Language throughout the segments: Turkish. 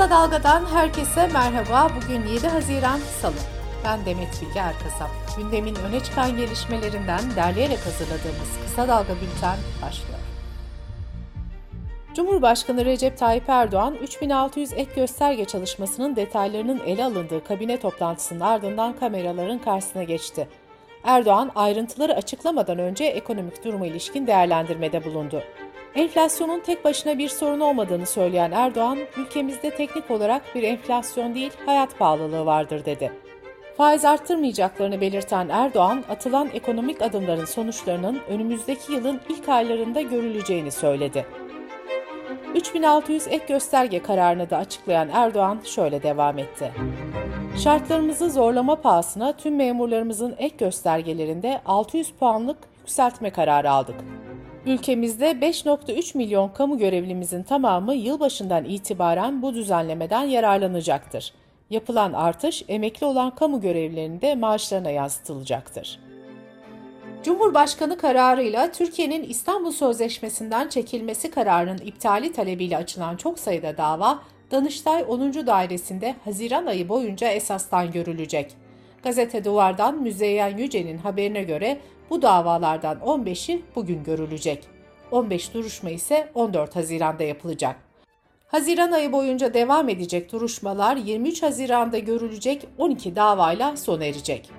Kısa Dalga'dan herkese merhaba. Bugün 7 Haziran Salı. Ben Demet Bilge Erkasap. Gündemin öne çıkan gelişmelerinden derleyerek hazırladığımız Kısa Dalga Bülten başlıyor. Cumhurbaşkanı Recep Tayyip Erdoğan, 3600 ek gösterge çalışmasının detaylarının ele alındığı kabine toplantısının ardından kameraların karşısına geçti. Erdoğan, ayrıntıları açıklamadan önce ekonomik duruma ilişkin değerlendirmede bulundu. Enflasyonun tek başına bir sorun olmadığını söyleyen Erdoğan, ülkemizde teknik olarak bir enflasyon değil, hayat pahalılığı vardır dedi. Faiz arttırmayacaklarını belirten Erdoğan, atılan ekonomik adımların sonuçlarının önümüzdeki yılın ilk aylarında görüleceğini söyledi. 3600 ek gösterge kararını da açıklayan Erdoğan şöyle devam etti. Şartlarımızı zorlama pahasına tüm memurlarımızın ek göstergelerinde 600 puanlık yükseltme kararı aldık. Ülkemizde 5.3 milyon kamu görevlimizin tamamı yılbaşından itibaren bu düzenlemeden yararlanacaktır. Yapılan artış emekli olan kamu görevlilerinin maaşlarına yansıtılacaktır. Cumhurbaşkanı kararıyla Türkiye'nin İstanbul Sözleşmesi'nden çekilmesi kararının iptali talebiyle açılan çok sayıda dava Danıştay 10. Dairesi'nde Haziran ayı boyunca esastan görülecek. Gazete Duvar'dan Müzeyyen Yüce'nin haberine göre bu davalardan 15'i bugün görülecek. 15 duruşma ise 14 Haziran'da yapılacak. Haziran ayı boyunca devam edecek duruşmalar 23 Haziran'da görülecek 12 davayla sona erecek.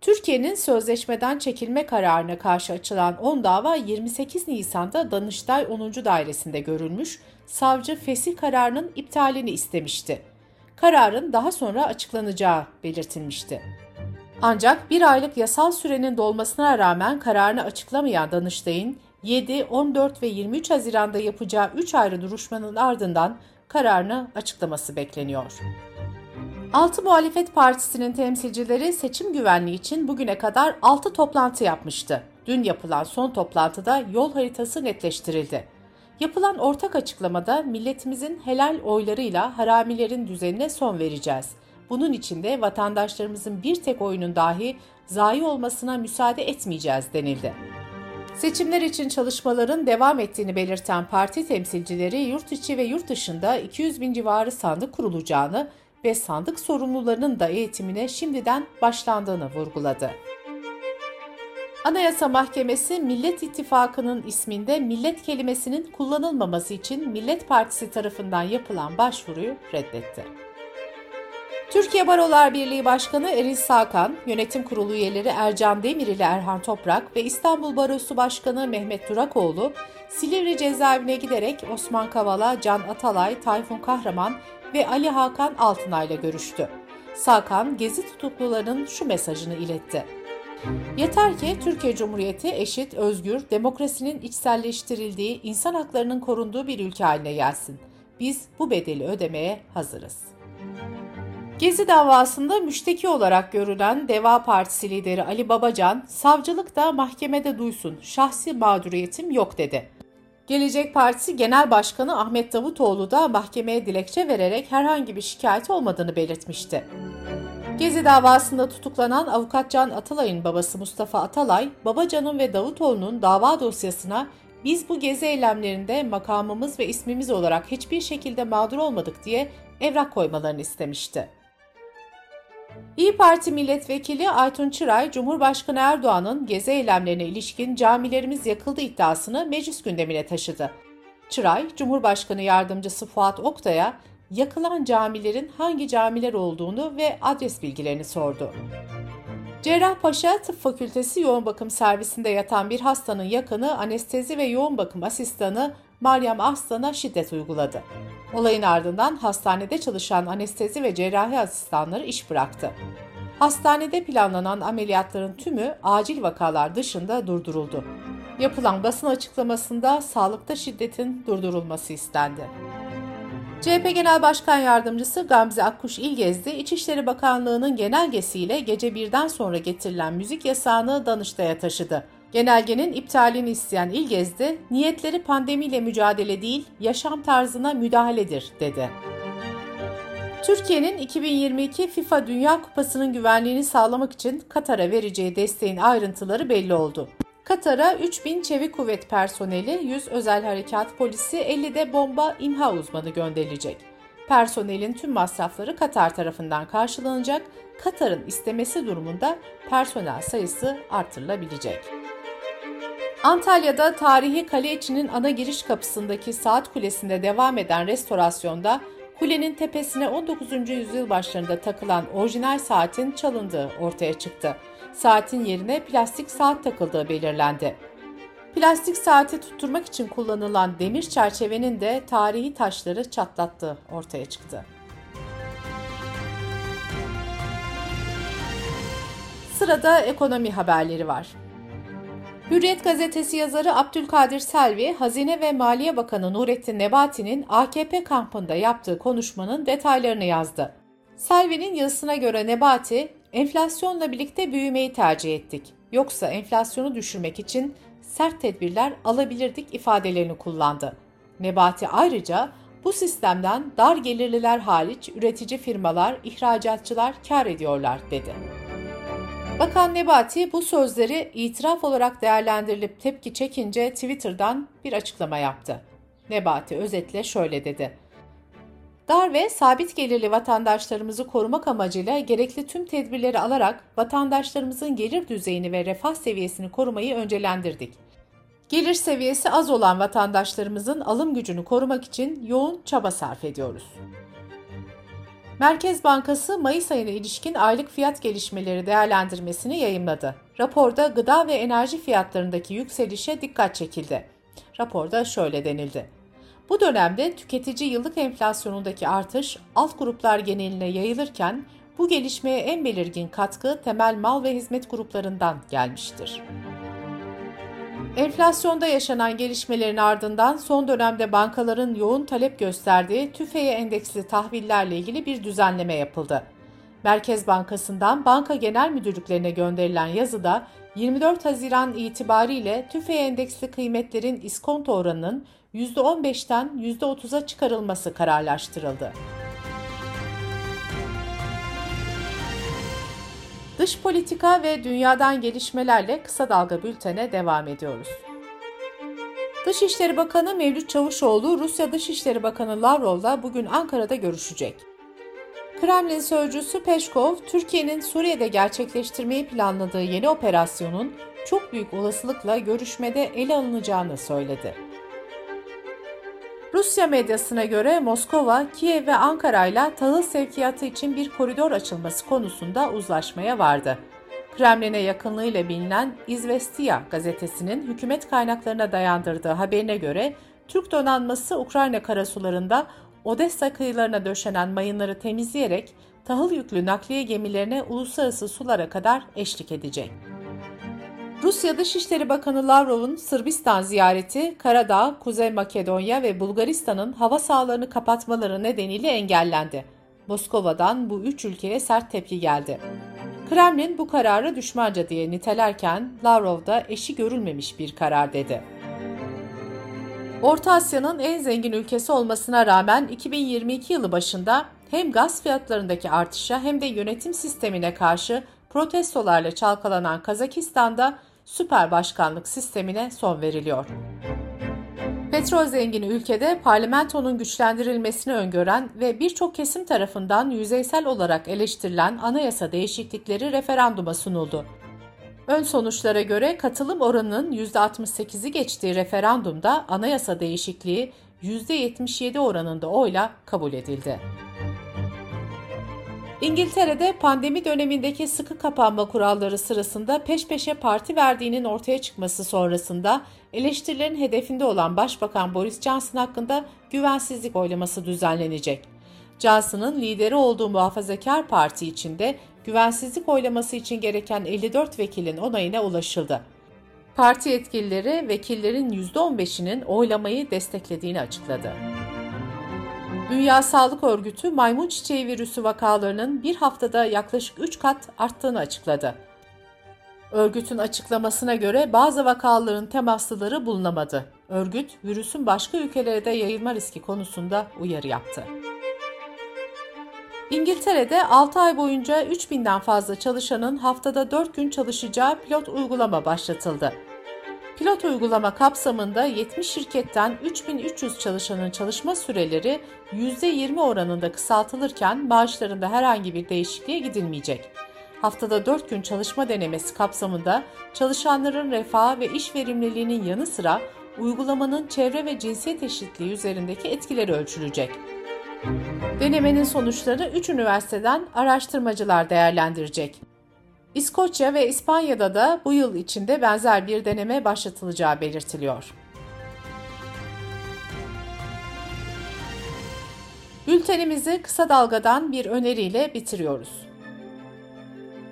Türkiye'nin sözleşmeden çekilme kararına karşı açılan 10 dava 28 Nisan'da Danıştay 10. Dairesi'nde görülmüş, savcı fesih kararının iptalini istemişti. Kararın daha sonra açıklanacağı belirtilmişti. Ancak bir aylık yasal sürenin dolmasına rağmen kararını açıklamayan Danıştay'ın 7, 14 ve 23 Haziran'da yapacağı 3 ayrı duruşmanın ardından kararını açıklaması bekleniyor. Altı muhalefet partisinin temsilcileri seçim güvenliği için bugüne kadar 6 toplantı yapmıştı. Dün yapılan son toplantıda yol haritası netleştirildi. Yapılan ortak açıklamada milletimizin helal oylarıyla haramilerin düzenine son vereceğiz. Bunun için de vatandaşlarımızın bir tek oyunun dahi zayi olmasına müsaade etmeyeceğiz denildi. Seçimler için çalışmaların devam ettiğini belirten parti temsilcileri yurt içi ve yurt dışında 200 bin civarı sandık kurulacağını ve sandık sorumlularının da eğitimine şimdiden başlandığını vurguladı. Anayasa Mahkemesi Millet İttifakı'nın isminde millet kelimesinin kullanılmaması için Millet Partisi tarafından yapılan başvuruyu reddetti. Türkiye Barolar Birliği Başkanı Eril Sakan, Yönetim Kurulu üyeleri Ercan Demir ile Erhan Toprak ve İstanbul Barosu Başkanı Mehmet Durakoğlu, Silivri cezaevine giderek Osman Kavala, Can Atalay, Tayfun Kahraman ve Ali Hakan Altınay ile görüştü. Sakan, gezi tutuklularının şu mesajını iletti. Yeter ki Türkiye Cumhuriyeti eşit, özgür, demokrasinin içselleştirildiği, insan haklarının korunduğu bir ülke haline gelsin. Biz bu bedeli ödemeye hazırız. Gezi davasında müşteki olarak görülen Deva Partisi lideri Ali Babacan, savcılık da mahkemede duysun, şahsi mağduriyetim yok dedi. Gelecek Partisi Genel Başkanı Ahmet Davutoğlu da mahkemeye dilekçe vererek herhangi bir şikayet olmadığını belirtmişti. Gezi davasında tutuklanan avukat Can Atalay'ın babası Mustafa Atalay, Babacan'ın ve Davutoğlu'nun dava dosyasına biz bu gezi eylemlerinde makamımız ve ismimiz olarak hiçbir şekilde mağdur olmadık diye evrak koymalarını istemişti. İyi Parti milletvekili Aytun Çıray, Cumhurbaşkanı Erdoğan'ın gezi eylemlerine ilişkin camilerimiz yakıldı iddiasını meclis gündemine taşıdı. Çıray, Cumhurbaşkanı Yardımcısı Fuat Oktay'a yakılan camilerin hangi camiler olduğunu ve adres bilgilerini sordu. Cerrahpaşa Tıp Fakültesi yoğun bakım servisinde yatan bir hastanın yakını anestezi ve yoğun bakım asistanı Meryem Aslan'a şiddet uyguladı. Olayın ardından hastanede çalışan anestezi ve cerrahi asistanları iş bıraktı. Hastanede planlanan ameliyatların tümü acil vakalar dışında durduruldu. Yapılan basın açıklamasında sağlıkta şiddetin durdurulması istendi. CHP Genel Başkan Yardımcısı Gamze Akkuş İlgezdi, İçişleri Bakanlığı'nın genelgesiyle gece birden sonra getirilen müzik yasağını Danıştay'a taşıdı. Genelgenin iptalini isteyen İlgezdi, niyetleri pandemiyle mücadele değil, yaşam tarzına müdahaledir, dedi. Türkiye'nin 2022 FIFA Dünya Kupası'nın güvenliğini sağlamak için Katar'a vereceği desteğin ayrıntıları belli oldu. Katar'a 3000 çevik kuvvet personeli, 100 özel harekat polisi, 50 de bomba imha uzmanı gönderilecek. Personelin tüm masrafları Katar tarafından karşılanacak. Katar'ın istemesi durumunda personel sayısı artırılabilecek. Antalya'da tarihi kale içinin ana giriş kapısındaki saat kulesinde devam eden restorasyonda kulenin tepesine 19. yüzyıl başlarında takılan orijinal saatin çalındığı ortaya çıktı. Saatin yerine plastik saat takıldığı belirlendi. Plastik saati tutturmak için kullanılan demir çerçevenin de tarihi taşları çatlattığı ortaya çıktı. Sırada ekonomi haberleri var. Hürriyet gazetesi yazarı Abdülkadir Selvi, Hazine ve Maliye Bakanı Nurettin Nebati'nin AKP kampında yaptığı konuşmanın detaylarını yazdı. Selvi'nin yazısına göre Nebati, enflasyonla birlikte büyümeyi tercih ettik. Yoksa enflasyonu düşürmek için sert tedbirler alabilirdik ifadelerini kullandı. Nebati ayrıca bu sistemden dar gelirliler hariç üretici firmalar, ihracatçılar kar ediyorlar dedi. Bakan Nebati bu sözleri itiraf olarak değerlendirilip tepki çekince Twitter'dan bir açıklama yaptı. Nebati özetle şöyle dedi. Dar ve sabit gelirli vatandaşlarımızı korumak amacıyla gerekli tüm tedbirleri alarak vatandaşlarımızın gelir düzeyini ve refah seviyesini korumayı öncelendirdik. Gelir seviyesi az olan vatandaşlarımızın alım gücünü korumak için yoğun çaba sarf ediyoruz. Merkez Bankası Mayıs ayına ilişkin aylık fiyat gelişmeleri değerlendirmesini yayımladı. Raporda gıda ve enerji fiyatlarındaki yükselişe dikkat çekildi. Raporda şöyle denildi. Bu dönemde tüketici yıllık enflasyonundaki artış alt gruplar geneline yayılırken bu gelişmeye en belirgin katkı temel mal ve hizmet gruplarından gelmiştir. Enflasyonda yaşanan gelişmelerin ardından son dönemde bankaların yoğun talep gösterdiği tüfeğe endeksli tahvillerle ilgili bir düzenleme yapıldı. Merkez Bankası'ndan banka genel müdürlüklerine gönderilen yazıda 24 Haziran itibariyle tüfeğe endeksli kıymetlerin iskonto oranının %15'ten %30'a çıkarılması kararlaştırıldı. Dış politika ve dünyadan gelişmelerle kısa dalga bültene devam ediyoruz. Dışişleri Bakanı Mevlüt Çavuşoğlu, Rusya Dışişleri Bakanı Lavrov'la bugün Ankara'da görüşecek. Kremlin sözcüsü Peşkov, Türkiye'nin Suriye'de gerçekleştirmeyi planladığı yeni operasyonun çok büyük olasılıkla görüşmede ele alınacağını söyledi. Rusya medyasına göre Moskova, Kiev ve Ankara ile tahıl sevkiyatı için bir koridor açılması konusunda uzlaşmaya vardı. Kremlin'e yakınlığıyla bilinen İzvestiya gazetesinin hükümet kaynaklarına dayandırdığı haberine göre Türk donanması Ukrayna karasularında Odessa kıyılarına döşenen mayınları temizleyerek tahıl yüklü nakliye gemilerine uluslararası sulara kadar eşlik edecek. Rusya Dışişleri Bakanı Lavrov'un Sırbistan ziyareti Karadağ, Kuzey Makedonya ve Bulgaristan'ın hava sahalarını kapatmaları nedeniyle engellendi. Moskova'dan bu üç ülkeye sert tepki geldi. Kremlin bu kararı düşmanca diye nitelerken Lavrov da eşi görülmemiş bir karar dedi. Orta Asya'nın en zengin ülkesi olmasına rağmen 2022 yılı başında hem gaz fiyatlarındaki artışa hem de yönetim sistemine karşı protestolarla çalkalanan Kazakistan'da süper başkanlık sistemine son veriliyor. Petrol zengini ülkede parlamentonun güçlendirilmesini öngören ve birçok kesim tarafından yüzeysel olarak eleştirilen anayasa değişiklikleri referanduma sunuldu. Ön sonuçlara göre katılım oranının %68'i geçtiği referandumda anayasa değişikliği %77 oranında oyla kabul edildi. İngiltere'de pandemi dönemindeki sıkı kapanma kuralları sırasında peş peşe parti verdiğinin ortaya çıkması sonrasında eleştirilerin hedefinde olan Başbakan Boris Johnson hakkında güvensizlik oylaması düzenlenecek. Johnson'ın lideri olduğu muhafazakar parti içinde güvensizlik oylaması için gereken 54 vekilin onayına ulaşıldı. Parti yetkilileri vekillerin %15'inin oylamayı desteklediğini açıkladı. Dünya Sağlık Örgütü maymun çiçeği virüsü vakalarının bir haftada yaklaşık 3 kat arttığını açıkladı. Örgütün açıklamasına göre bazı vakaların temaslıları bulunamadı. Örgüt, virüsün başka ülkelere de yayılma riski konusunda uyarı yaptı. İngiltere'de 6 ay boyunca 3000'den fazla çalışanın haftada 4 gün çalışacağı pilot uygulama başlatıldı. Pilot uygulama kapsamında 70 şirketten 3300 çalışanın çalışma süreleri %20 oranında kısaltılırken maaşlarında herhangi bir değişikliğe gidilmeyecek. Haftada 4 gün çalışma denemesi kapsamında çalışanların refahı ve iş verimliliğinin yanı sıra uygulamanın çevre ve cinsiyet eşitliği üzerindeki etkileri ölçülecek. Denemenin sonuçlarını 3 üniversiteden araştırmacılar değerlendirecek. İskoçya ve İspanya'da da bu yıl içinde benzer bir deneme başlatılacağı belirtiliyor. Bültenimizi kısa dalgadan bir öneriyle bitiriyoruz.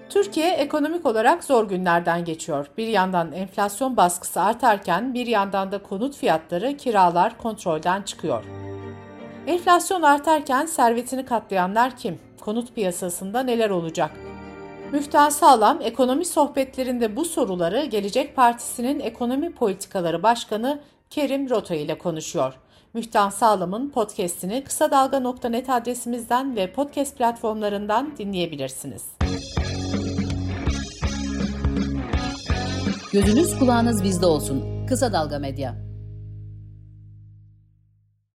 Türkiye ekonomik olarak zor günlerden geçiyor. Bir yandan enflasyon baskısı artarken bir yandan da konut fiyatları, kiralar kontrolden çıkıyor. Enflasyon artarken servetini katlayanlar kim? Konut piyasasında neler olacak? Müftah Sağlam ekonomi sohbetlerinde bu soruları Gelecek Partisi'nin Ekonomi Politikaları Başkanı Kerim Rota ile konuşuyor. Müftah Sağlam'ın podcast'ini kısa dalga.net adresimizden ve podcast platformlarından dinleyebilirsiniz. Gözünüz kulağınız bizde olsun. Kısa Dalga Medya.